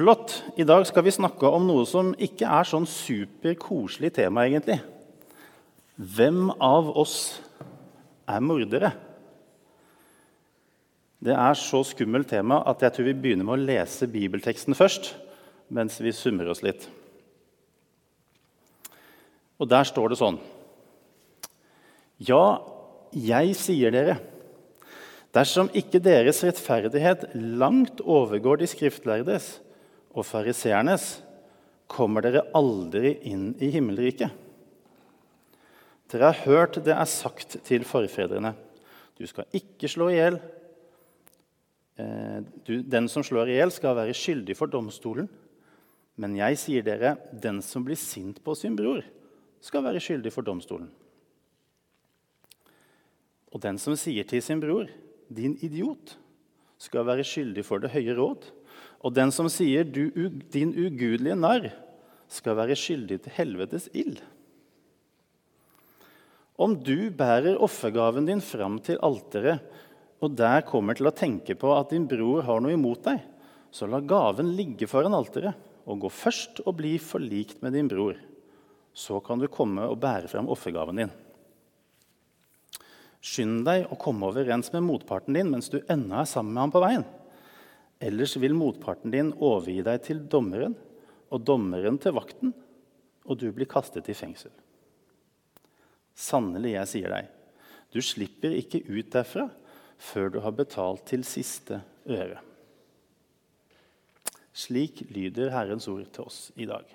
Flott. I dag skal vi snakke om noe som ikke er sånn superkoselig tema, egentlig. Hvem av oss er mordere? Det er så skummelt tema at jeg tror vi begynner med å lese bibelteksten først, mens vi summer oss litt. Og der står det sånn Ja, jeg sier dere Dersom ikke deres rettferdighet langt overgår de skriftlærdes og fariseernes, kommer dere aldri inn i himmelriket. Dere har hørt det er sagt til forfedrene. Du skal ikke slå i hjel. Eh, den som slår i hjel, skal være skyldig for domstolen. Men jeg sier dere, den som blir sint på sin bror, skal være skyldig for domstolen. Og den som sier til sin bror, 'Din idiot', skal være skyldig for det høye råd. Og den som sier 'din ugudelige narr', skal være skyldig til helvetes ild. Om du bærer offergaven din fram til alteret, og der kommer til å tenke på at din bror har noe imot deg, så la gaven ligge foran alteret, og gå først og bli forlikt med din bror. Så kan du komme og bære fram offergaven din. Skynd deg å komme overens med motparten din mens du ennå er sammen med ham på veien. Ellers vil motparten din overgi deg til dommeren, og dommeren til vakten, og du blir kastet i fengsel. Sannelig, jeg sier deg, du slipper ikke ut derfra før du har betalt til siste øre. Slik lyder Herrens ord til oss i dag.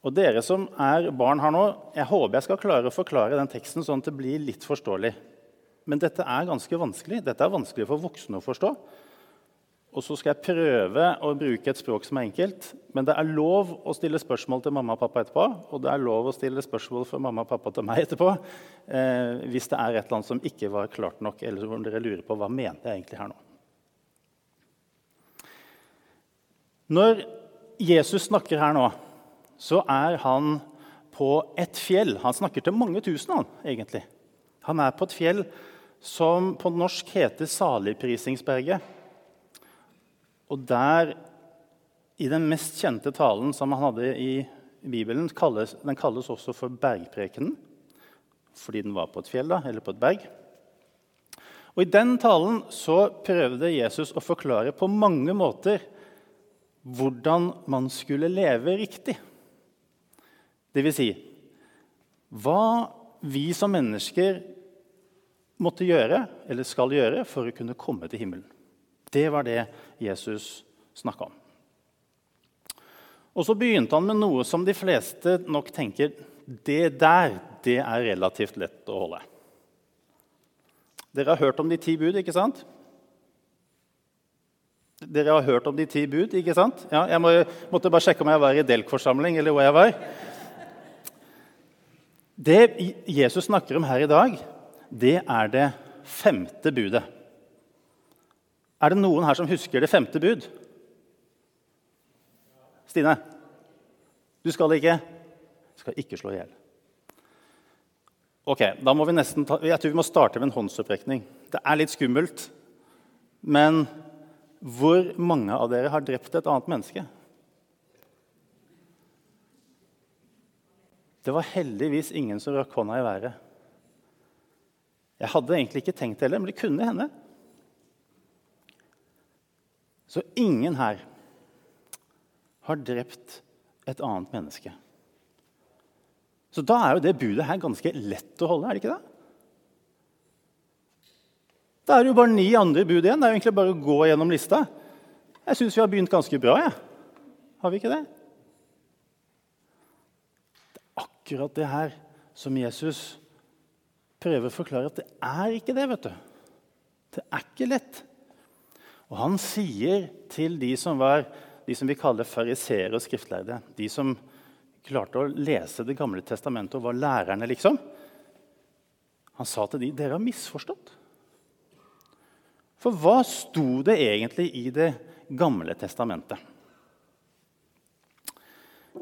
Og dere som er barn her nå, jeg håper jeg skal klare å forklare den teksten sånn at det blir litt forståelig. Men dette er ganske vanskelig. Dette er vanskelig for voksne å forstå. Og så skal jeg prøve å bruke et språk som er enkelt. Men det er lov å stille spørsmål til mamma og pappa etterpå. Og det er lov å stille spørsmål fra mamma og pappa til meg etterpå. Eh, hvis det er et eller annet som ikke var klart nok, eller hvor dere lurer på hva mente jeg egentlig her nå. Når Jesus snakker her nå, så er han på et fjell. Han snakker til mange tusen, han, egentlig. Han er på et fjell som på norsk heter Saligprisingsberget. Og der, i den mest kjente talen som han hadde i Bibelen, kalles, den kalles også for bergprekenen, fordi den var på et fjell da, eller på et berg. Og I den talen så prøvde Jesus å forklare på mange måter hvordan man skulle leve riktig. Det vil si hva vi som mennesker måtte gjøre, eller skal gjøre, for å kunne komme til himmelen. Det var det Jesus snakka om. Og så begynte han med noe som de fleste nok tenker det der det er relativt lett å holde. Dere har hørt om de ti bud, ikke sant? Dere har hørt om de ti bud, ikke sant? Ja, jeg må, måtte bare sjekke om jeg var i Delk-forsamling eller hvor jeg var. Det Jesus snakker om her i dag, det er det femte budet. Er det noen her som husker det femte bud? Stine? Du skal ikke? Skal ikke slå i hjel. Ok, da må vi nesten ta, Jeg tror vi må starte med en håndsopprekning. Det er litt skummelt. Men hvor mange av dere har drept et annet menneske? Det var heldigvis ingen som rakk hånda i været. Jeg hadde egentlig ikke tenkt det heller, men det kunne hende. Så ingen her har drept et annet menneske. Så da er jo det budet her ganske lett å holde, er det ikke det? Da er det jo bare ni andre bud igjen. Det er jo egentlig bare å gå gjennom lista. Jeg syns vi har begynt ganske bra. Ja. Har vi ikke det? Det er akkurat det her som Jesus prøver å forklare at det er ikke det. vet du. Det er ikke lett. Og han sier til de som var de som vi kaller fariseere og skriftlærde, de som klarte å lese Det gamle testamentet og var lærerne, liksom Han sa til de, dere har misforstått. For hva sto det egentlig i Det gamle testamentet?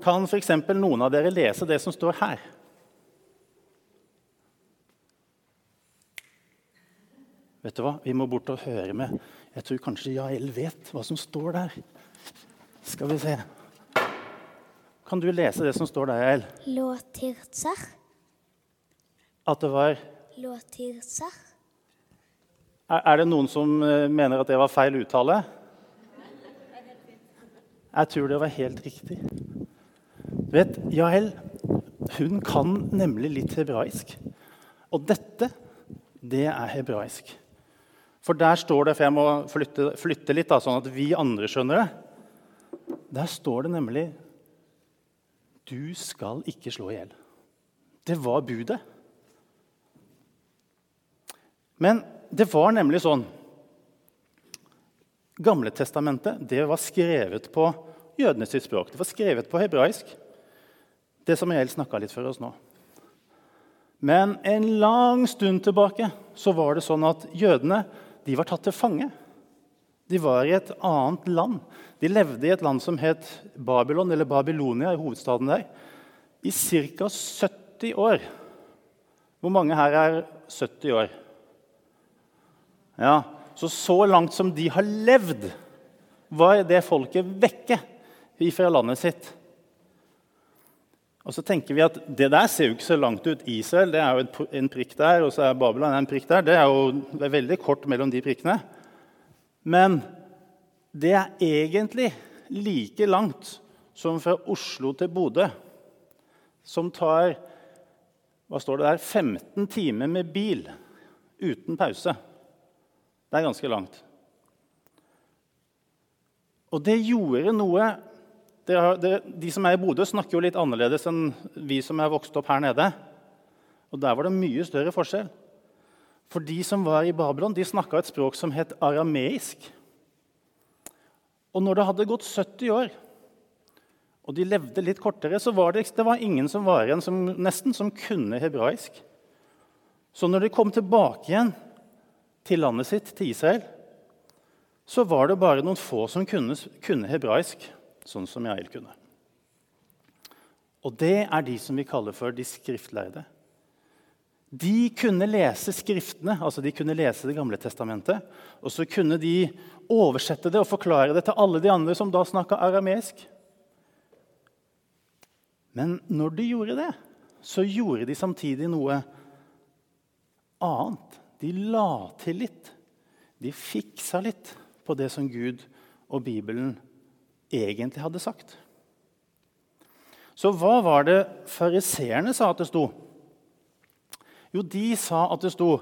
Kan f.eks. noen av dere lese det som står her? Vet du hva? Vi må bort og høre med Jeg tror kanskje Jael vet hva som står der. Skal vi se. Kan du lese det som står der, Jael? Låtirtser. At det var Låtirtser. Er er det noen som eh, mener at det var feil uttale? Jeg tror det var helt riktig. Du vet, Jael hun kan nemlig litt hebraisk. Og dette, det er hebraisk. For der står det, for jeg må flytte, flytte litt, da, sånn at vi andre skjønner det. Der står det nemlig 'Du skal ikke slå i hjel'. Det var budet. Men det var nemlig sånn Gamle testamentet det var skrevet på jødenes språk. Det var skrevet på hebraisk. Det som Jael snakka litt for oss nå. Men en lang stund tilbake så var det sånn at jødene de var tatt til fange. De var i et annet land. De levde i et land som het Babylon, eller Babylonia, i hovedstaden der, i ca. 70 år. Hvor mange her er 70 år? Ja, Så så langt som de har levd, var det folket vekke fra landet sitt. Og så tenker vi at Det der ser jo ikke så langt ut. Israel det er jo en prikk der, og så er Babylon en prikk der. Det er jo veldig kort mellom de prikkene. Men det er egentlig like langt som fra Oslo til Bodø, som tar hva står det der, 15 timer med bil uten pause. Det er ganske langt. Og det gjorde noe De som er i Bodø, snakker jo litt annerledes enn vi som er vokst opp her nede. Og Der var det mye større forskjell. For de som var i Babylon, de snakka et språk som het arameisk. Og når det hadde gått 70 år, og de levde litt kortere, så var det, det var ingen som var igjen som, nesten som kunne hebraisk. Så når de kom tilbake igjen til landet sitt, til Israel, så var det bare noen få som kunne, kunne hebraisk, sånn som Jael kunne. Og det er de som vi kaller for de skriftlærde. De kunne lese Skriftene, altså de kunne lese Det gamle testamentet. Og så kunne de oversette det og forklare det til alle de andre som da snakka arameisk. Men når de gjorde det, så gjorde de samtidig noe annet. De la til litt. De fiksa litt på det som Gud og Bibelen egentlig hadde sagt. Så hva var det fariseerne sa at det sto? Jo, de sa at det sto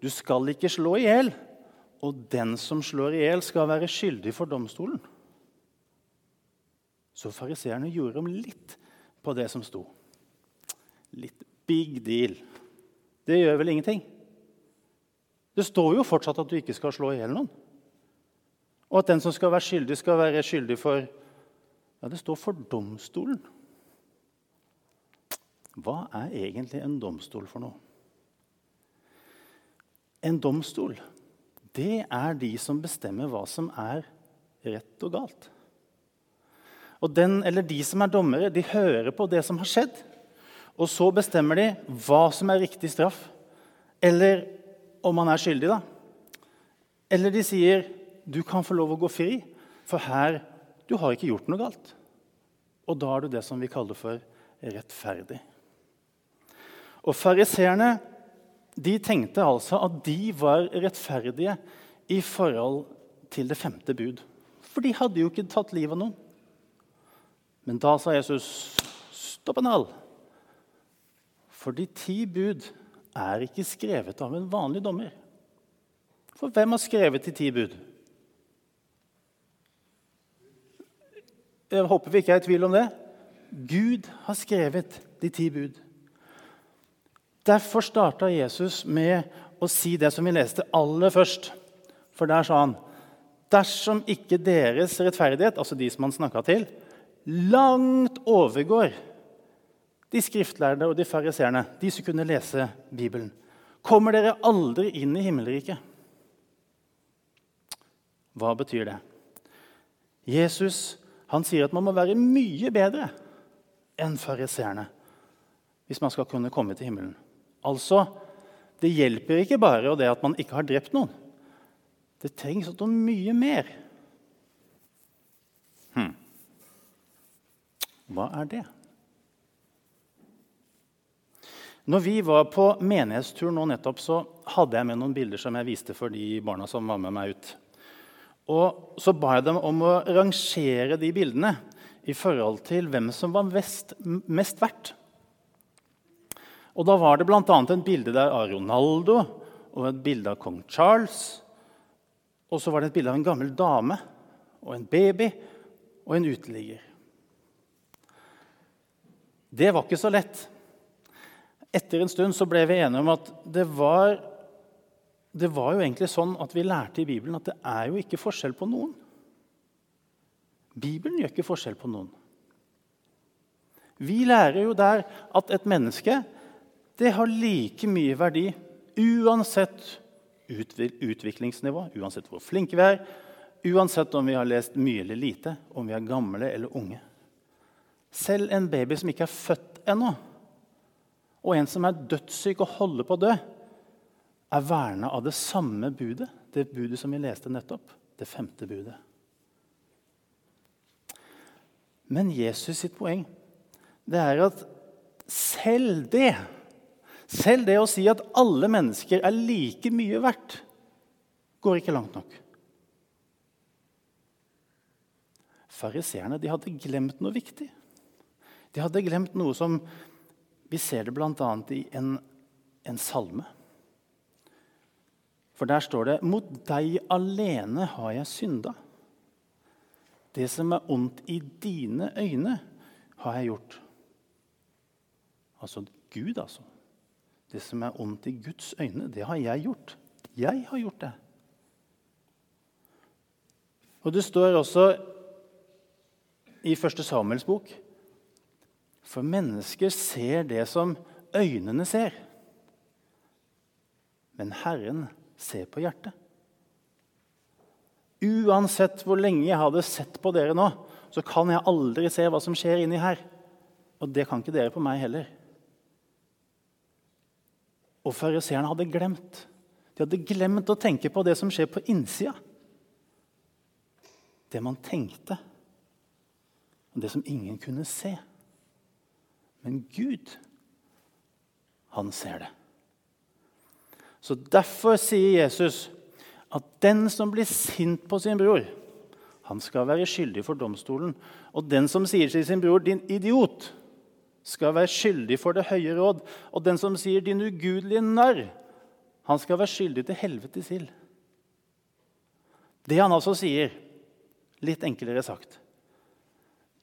'Du skal ikke slå i hjel', og 'den som slår i hjel, skal være skyldig for domstolen'. Så fariseerne gjorde om litt på det som sto. Litt big deal. Det gjør vel ingenting? Det står jo fortsatt at du ikke skal slå i hjel noen. Og at den som skal være skyldig, skal være skyldig for Ja, det står for domstolen. Hva er egentlig en domstol for noe? En domstol, det er de som bestemmer hva som er rett og galt. Og den, eller De som er dommere, de hører på det som har skjedd. Og så bestemmer de hva som er riktig straff. Eller om man er skyldig, da. Eller de sier du kan få lov å gå fri, for her du har ikke gjort noe galt. Og da er du det som vi kaller for rettferdig. Og Fariseerne de tenkte altså at de var rettferdige i forhold til det femte bud. For de hadde jo ikke tatt livet av noen. Men da sa Jesus stopp en hal. For de ti bud er ikke skrevet av en vanlig dommer. For hvem har skrevet de ti bud? Jeg håper vi ikke er i tvil om det. Gud har skrevet de ti bud. Derfor starta Jesus med å si det som vi leste aller først. For der sa han dersom ikke deres rettferdighet, altså de som han snakka til, langt overgår de skriftlærde og de fariseerne, de som kunne lese Bibelen, kommer dere aldri inn i himmelriket. Hva betyr det? Jesus han sier at man må være mye bedre enn fariseerne hvis man skal kunne komme til himmelen. Altså, Det hjelper ikke bare det at man ikke har drept noen. Det trengs noe mye mer. Hm. Hva er det? Når vi var på menighetstur nå nettopp, så hadde jeg med noen bilder som jeg viste for de barna som var med meg ut. Og så ba jeg dem om å rangere de bildene i forhold til hvem som var mest, mest verdt. Og da var det bl.a. et bilde der av Ronaldo og et bilde av kong Charles. Og så var det et bilde av en gammel dame og en baby og en uteligger. Det var ikke så lett. Etter en stund ble vi enige om at det var, det var jo egentlig sånn at vi lærte i Bibelen at det er jo ikke forskjell på noen. Bibelen gjør ikke forskjell på noen. Vi lærer jo der at et menneske det har like mye verdi uansett utviklingsnivå, uansett hvor flinke vi er, uansett om vi har lest mye eller lite, om vi er gamle eller unge. Selv en baby som ikke er født ennå, og en som er dødssyk og holder på å dø, er verna av det samme budet, det budet som vi leste nettopp, det femte budet. Men Jesus sitt poeng det er at selv det, selv det å si at alle mennesker er like mye verdt, går ikke langt nok. Fariseerne hadde glemt noe viktig. De hadde glemt noe som vi ser det bl.a. i en, en salme. For der står det 'Mot deg alene har jeg synda'. Det som er ondt i dine øyne, har jeg gjort. Altså Gud, altså. Det som er ondt i Guds øyne, det har jeg gjort. Jeg har gjort det. Og det står også i første Samuels bok for mennesker ser det som øynene ser. Men Herren ser på hjertet. Uansett hvor lenge jeg hadde sett på dere nå, så kan jeg aldri se hva som skjer inni her. Og det kan ikke dere på meg heller. Og fariseerne hadde glemt. De hadde glemt å tenke på det som skjer på innsida. Det man tenkte, og det som ingen kunne se. Men Gud, han ser det. Så Derfor sier Jesus at den som blir sint på sin bror, han skal være skyldig for domstolen. Og den som sier til sin bror 'din idiot', skal være skyldig for det høye råd. Og den som sier 'din ugudelige narr', han skal være skyldig til helvetes ild. Det han altså sier, litt enklere sagt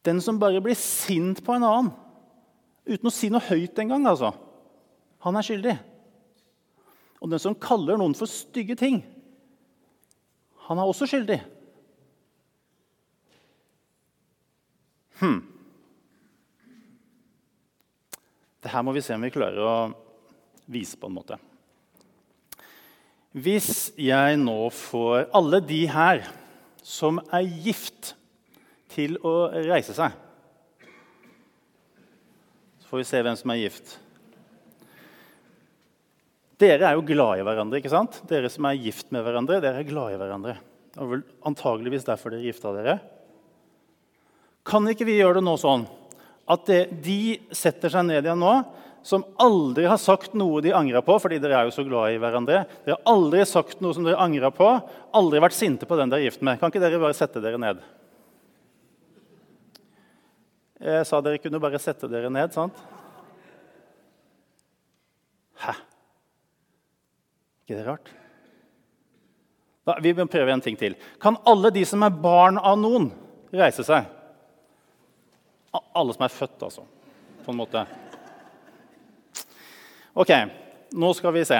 Den som bare blir sint på en annen, Uten å si noe høyt engang, altså. Han er skyldig. Og den som kaller noen for stygge ting, han er også skyldig. Hm. Det her må vi se om vi klarer å vise på en måte. Hvis jeg nå får alle de her som er gift, til å reise seg Så får vi se hvem som er gift. Dere er jo glad i hverandre. ikke sant? Dere som er gift med hverandre, dere er glad i hverandre. Det er vel antageligvis derfor dere gifta dere. Kan ikke vi gjøre det nå sånn at det, de setter seg ned igjen nå, som aldri har sagt noe de angra på, fordi dere er jo så glad i hverandre. Dere har aldri sagt noe som dere angra på, aldri vært sinte på den dere er gift med. Kan ikke dere bare sette dere ned? Jeg sa dere kunne bare sette dere ned, sant? Hæ? Ikke det rart? Da, vi må prøve en ting til. Kan alle de som er barn av noen, reise seg? Alle som er født, altså. På en måte. Ok, nå skal vi se.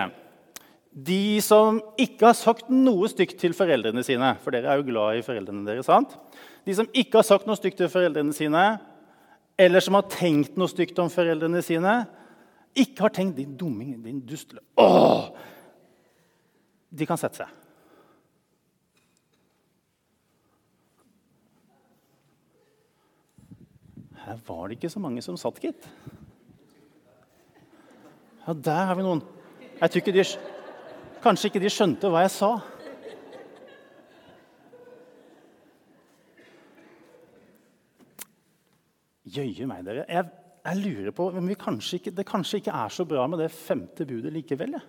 De som ikke har sagt noe stygt til foreldrene sine For dere er jo glad i foreldrene deres. sant? De som ikke har sagt noe stygt til foreldrene sine, eller som har tenkt noe stygt om foreldrene sine, ikke har tenkt 'din dumming, din dust' Åh! De kan sette seg. Her var det ikke så mange som satt, gitt. Ja, der har vi noen. Jeg tror ikke de Kanskje ikke de skjønte hva jeg sa. Jøye meg, dere. Jeg, jeg lurer på om kanskje ikke, det kanskje ikke er så bra med det femte budet likevel. ja.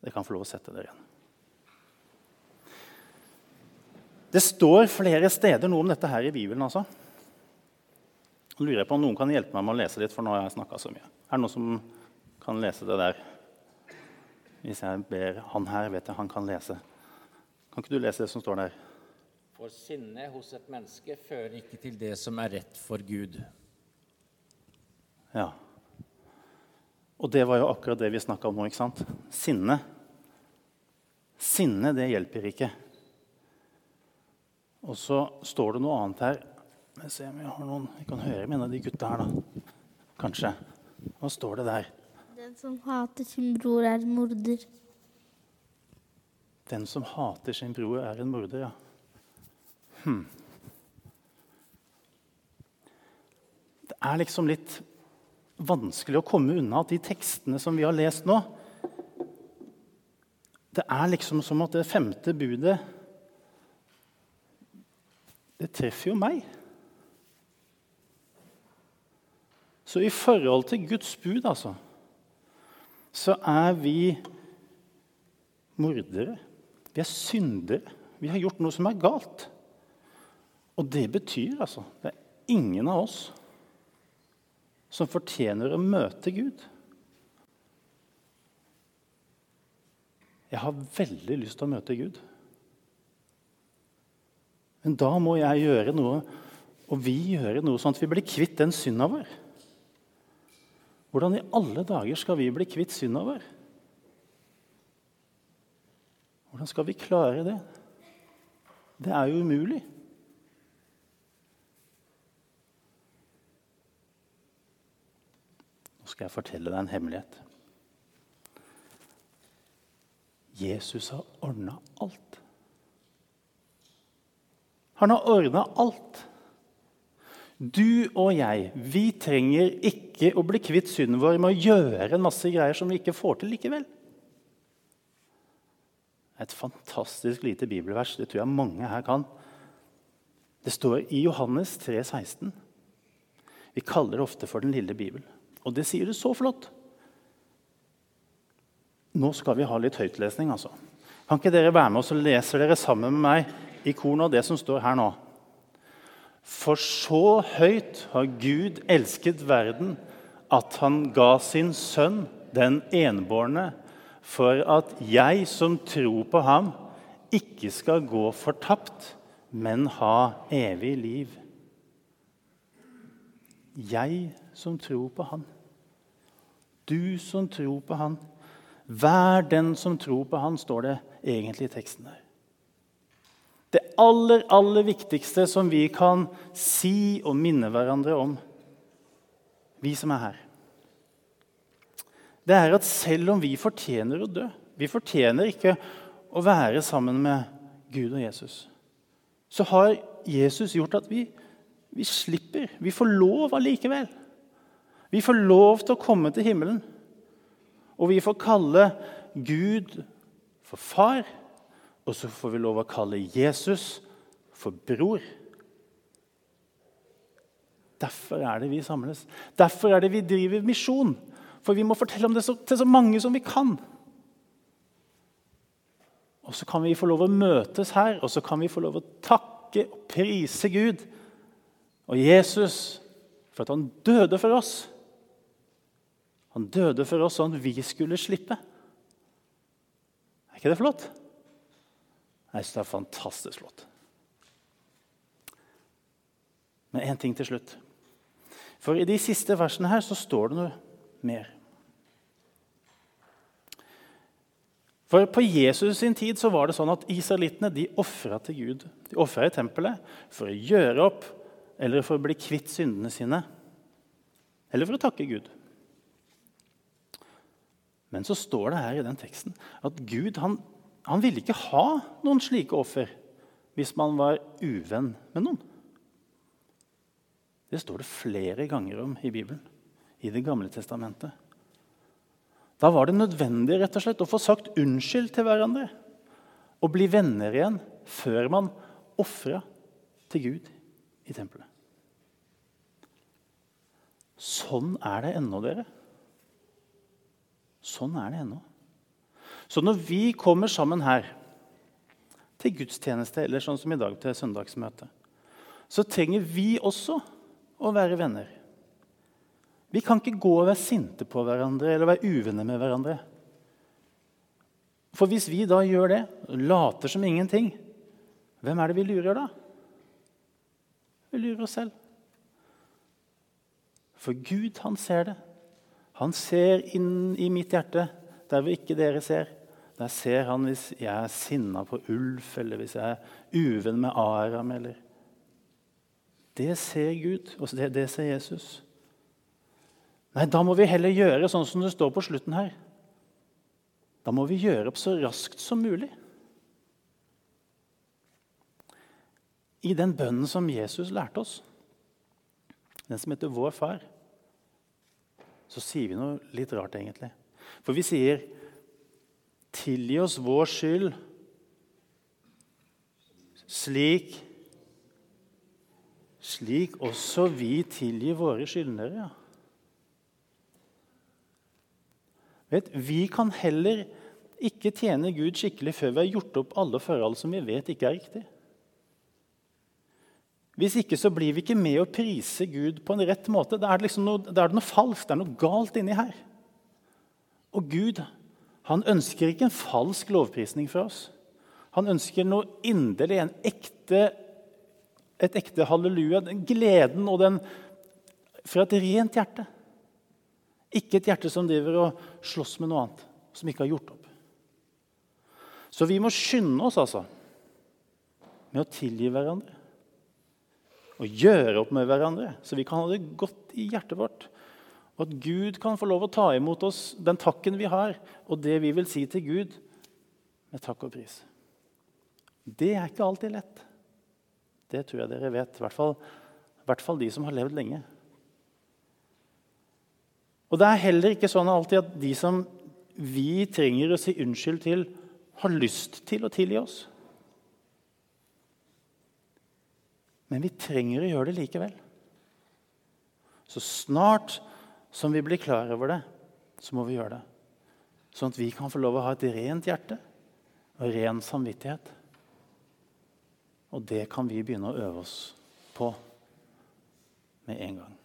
Dere kan få lov å sette dere igjen. Det står flere steder noe om dette her i Bibelen. altså. Jeg lurer på om noen kan hjelpe meg med å lese litt, for nå har jeg snakka så mye. Er det noen som kan lese det der? Hvis jeg ber han her, vet jeg han kan lese. Kan ikke du lese det som står der? For sinnet hos et menneske fører ikke til det som er rett for Gud. Ja. Og det var jo akkurat det vi snakka om nå. ikke sant? Sinne. Sinne, det hjelper ikke. Og så står det noe annet her. Jeg ser har noen Vi kan høre med en av de gutta her, da. Kanskje. Hva står det der? Den som hater sin bror, er en morder. Den som hater sin bror, er en morder, ja. Hm. Det er liksom litt vanskelig å komme unna at de tekstene som vi har lest nå Det er liksom som at det femte budet Det treffer jo meg. Så i forhold til Guds bud, altså, så er vi mordere. Vi er syndere. Vi har gjort noe som er galt. Og det betyr altså det er ingen av oss som fortjener å møte Gud. Jeg har veldig lyst til å møte Gud. Men da må jeg gjøre noe, og vi gjøre noe sånn at vi blir kvitt den synda vår. Hvordan i alle dager skal vi bli kvitt synda vår? Hvordan skal vi klare det? Det er jo umulig. Skal jeg fortelle deg en hemmelighet. Jesus har ordna alt. Han har ordna alt. Du og jeg, vi trenger ikke å bli kvitt synden vår med å gjøre en masse greier som vi ikke får til likevel. Et fantastisk lite bibelvers. Det tror jeg mange her kan. Det står i Johannes 3, 16. Vi kaller det ofte for Den lille bibel. Og det sier du så flott. Nå skal vi ha litt høytlesning, altså. Kan ikke dere være med oss og leser dere sammen med meg i kornet nå det som står her nå? For så høyt har Gud elsket verden at han ga sin sønn, den enbårne, for at jeg som tror på ham, ikke skal gå fortapt, men ha evig liv. Jeg som tror på Han. Du som tror på Han. Vær den som tror på Han, står det egentlig i teksten der. Det aller, aller viktigste som vi kan si og minne hverandre om, vi som er her, det er at selv om vi fortjener å dø Vi fortjener ikke å være sammen med Gud og Jesus. Så har Jesus gjort at vi, vi slipper. Vi får lov allikevel. Vi får lov til å komme til himmelen. Og vi får kalle Gud for far, og så får vi lov å kalle Jesus for bror. Derfor er det vi samles. Derfor er det vi driver misjon. For vi må fortelle om det til så mange som vi kan. Og så kan vi få lov å møtes her, og så kan vi få lov å takke og prise Gud og Jesus for at han døde for oss. Han døde for oss sånn vi skulle slippe. Er ikke det flott? Jeg syns det er fantastisk flott. Men én ting til slutt. For i de siste versene her så står det noe mer. For På Jesus sin tid så var det sånn at israelittene de ofra til Gud. De ofra i tempelet for å gjøre opp eller for å bli kvitt syndene sine. Eller for å takke Gud. Men så står det her i den teksten at Gud han, han ville ikke ha noen slike offer hvis man var uvenn med noen. Det står det flere ganger om i Bibelen i Det gamle testamentet. Da var det nødvendig rett og slett å få sagt unnskyld til hverandre. Og bli venner igjen før man ofra til Gud i tempelet. Sånn er det ennå, dere. Sånn er det ennå. Så når vi kommer sammen her til gudstjeneste eller sånn som i dag til søndagsmøte, så trenger vi også å være venner. Vi kan ikke gå og være sinte på hverandre eller være uvenner med hverandre. For hvis vi da gjør det, later som ingenting, hvem er det vi lurer da? Vi lurer oss selv. For Gud, han ser det. Han ser inn i mitt hjerte der hvor ikke dere ser. Der ser han hvis jeg er sinna på Ulf, eller hvis jeg er uvenn med Aram. eller... Det ser Gud, og det, det ser Jesus. Nei, da må vi heller gjøre sånn som det står på slutten her. Da må vi gjøre opp så raskt som mulig. I den bønnen som Jesus lærte oss, den som heter Vår Far, så sier vi noe litt rart, egentlig. For vi sier 'Tilgi oss vår skyld', slik slik også vi tilgir våre skyldnere. Ja. Vet, vi kan heller ikke tjene Gud skikkelig før vi har gjort opp alle forhold som vi vet ikke er riktig. Hvis ikke så blir vi ikke med å prise Gud på en rett måte. Da er det, liksom noe, da er det noe falskt, det er noe galt inni her. Og Gud han ønsker ikke en falsk lovprisning fra oss. Han ønsker noe inderlig, en ekte, et ekte halleluja. Den gleden og den fra et rent hjerte. Ikke et hjerte som driver og slåss med noe annet, som ikke har gjort opp. Så vi må skynde oss altså med å tilgi hverandre. Og gjøre opp med hverandre, så vi kan ha det godt i hjertet vårt. Og at Gud kan få lov å ta imot oss den takken vi har, og det vi vil si til Gud, med takk og pris. Det er ikke alltid lett. Det tror jeg dere vet, i hvert fall, i hvert fall de som har levd lenge. Og det er heller ikke sånn alltid at de som vi trenger å si unnskyld til, har lyst til å tilgi oss. Men vi trenger å gjøre det likevel. Så snart som vi blir klar over det, så må vi gjøre det. Sånn at vi kan få lov å ha et rent hjerte og ren samvittighet. Og det kan vi begynne å øve oss på med en gang.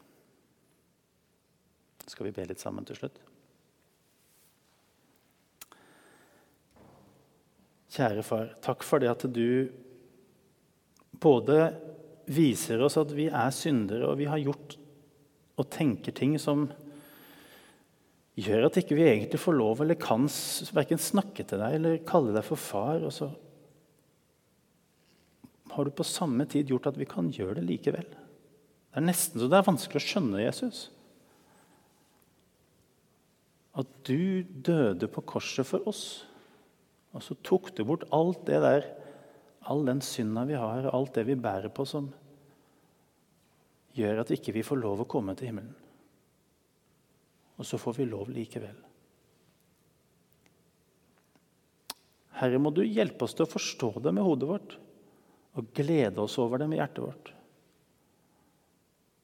Skal vi be litt sammen til slutt? Kjære far, takk for det at du både viser oss at vi er syndere, og vi har gjort og tenker ting som gjør at ikke vi egentlig får lov eller kan verken snakke til deg eller kalle deg for far. Og så har du på samme tid gjort at vi kan gjøre det likevel. Det er nesten så det er vanskelig å skjønne Jesus. At du døde på korset for oss. Og så tok du bort alt det der, all den synda vi har, og alt det vi bærer på, som gjør at ikke vi får lov å komme til himmelen. Og så får vi lov likevel. Herre, må du hjelpe oss til å forstå det med hodet vårt og glede oss over det med hjertet vårt.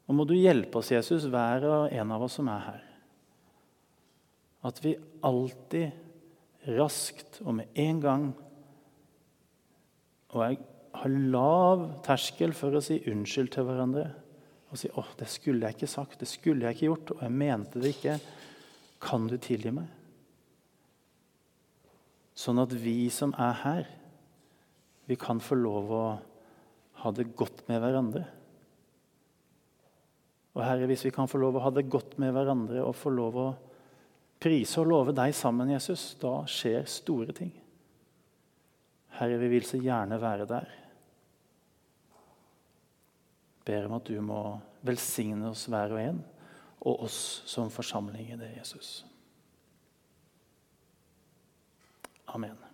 Og må du hjelpe oss, Jesus, hver og en av oss som er her. At vi alltid raskt og med en gang. Og jeg har lav terskel for å si unnskyld til hverandre. Og si 'Å, det skulle jeg ikke sagt. Det skulle jeg ikke gjort. Og jeg mente det ikke. Kan du tilgi meg?' Sånn at vi som er her, vi kan få lov å ha det godt med hverandre. Og Herre, hvis vi kan få lov å ha det godt med hverandre og få lov å prise og love deg sammen, Jesus, da skjer store ting. Herre, vi vil så gjerne være der. Ber om at du må velsigne oss hver og en, og oss som forsamling i det, Jesus. Amen.